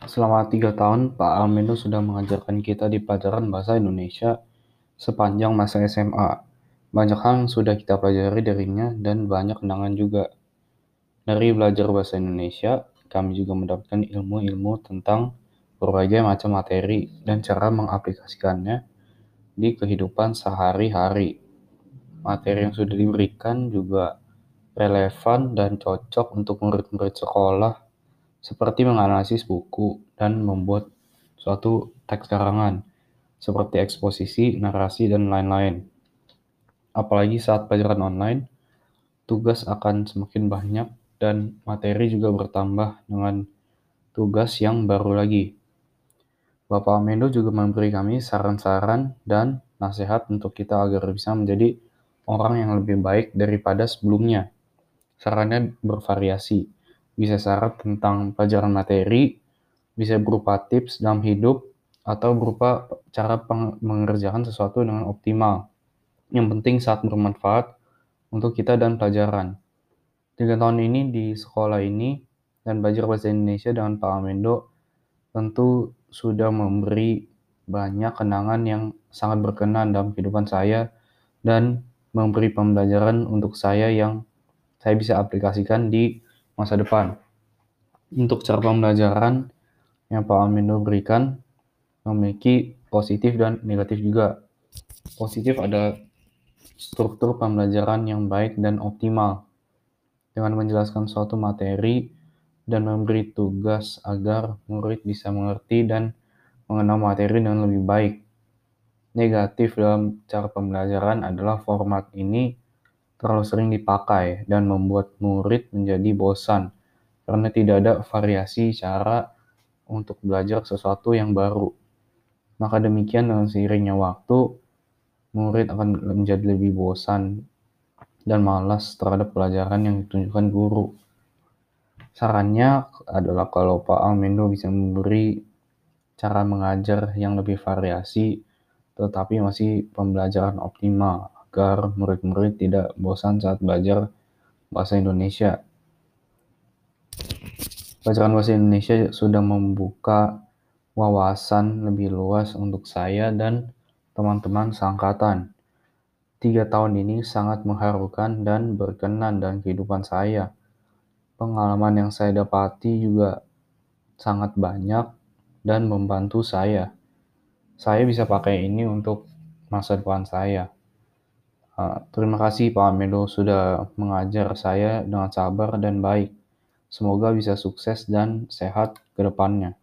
Selama tiga tahun, Pak Almendo sudah mengajarkan kita di pelajaran bahasa Indonesia sepanjang masa SMA. Banyak hal yang sudah kita pelajari darinya dan banyak kenangan juga. Dari belajar bahasa Indonesia, kami juga mendapatkan ilmu-ilmu tentang berbagai macam materi dan cara mengaplikasikannya di kehidupan sehari-hari. Materi yang sudah diberikan juga relevan dan cocok untuk murid-murid sekolah seperti menganalisis buku dan membuat suatu teks karangan, seperti eksposisi, narasi, dan lain-lain. Apalagi saat pelajaran online, tugas akan semakin banyak dan materi juga bertambah dengan tugas yang baru lagi. Bapak Amendo juga memberi kami saran-saran dan nasihat untuk kita agar bisa menjadi orang yang lebih baik daripada sebelumnya. Sarannya bervariasi, bisa syarat tentang pelajaran materi, bisa berupa tips dalam hidup, atau berupa cara mengerjakan sesuatu dengan optimal. Yang penting saat bermanfaat untuk kita dan pelajaran. Tiga tahun ini di sekolah ini dan belajar bahasa Indonesia dengan Pak Amendo tentu sudah memberi banyak kenangan yang sangat berkenan dalam kehidupan saya dan memberi pembelajaran untuk saya yang saya bisa aplikasikan di masa depan. Untuk cara pembelajaran yang Pak Amindo berikan memiliki positif dan negatif juga. Positif ada struktur pembelajaran yang baik dan optimal dengan menjelaskan suatu materi dan memberi tugas agar murid bisa mengerti dan mengenal materi dengan lebih baik. Negatif dalam cara pembelajaran adalah format ini terlalu sering dipakai dan membuat murid menjadi bosan karena tidak ada variasi cara untuk belajar sesuatu yang baru. Maka demikian dengan seiringnya waktu, murid akan menjadi lebih bosan dan malas terhadap pelajaran yang ditunjukkan guru. Sarannya adalah kalau Pak Almendo bisa memberi cara mengajar yang lebih variasi, tetapi masih pembelajaran optimal agar murid-murid tidak bosan saat belajar bahasa Indonesia. Pelajaran bahasa Indonesia sudah membuka wawasan lebih luas untuk saya dan teman-teman seangkatan. Tiga tahun ini sangat mengharukan dan berkenan dalam kehidupan saya. Pengalaman yang saya dapati juga sangat banyak dan membantu saya. Saya bisa pakai ini untuk masa depan saya. Uh, terima kasih Pak Amedo sudah mengajar saya dengan sabar dan baik. Semoga bisa sukses dan sehat ke depannya.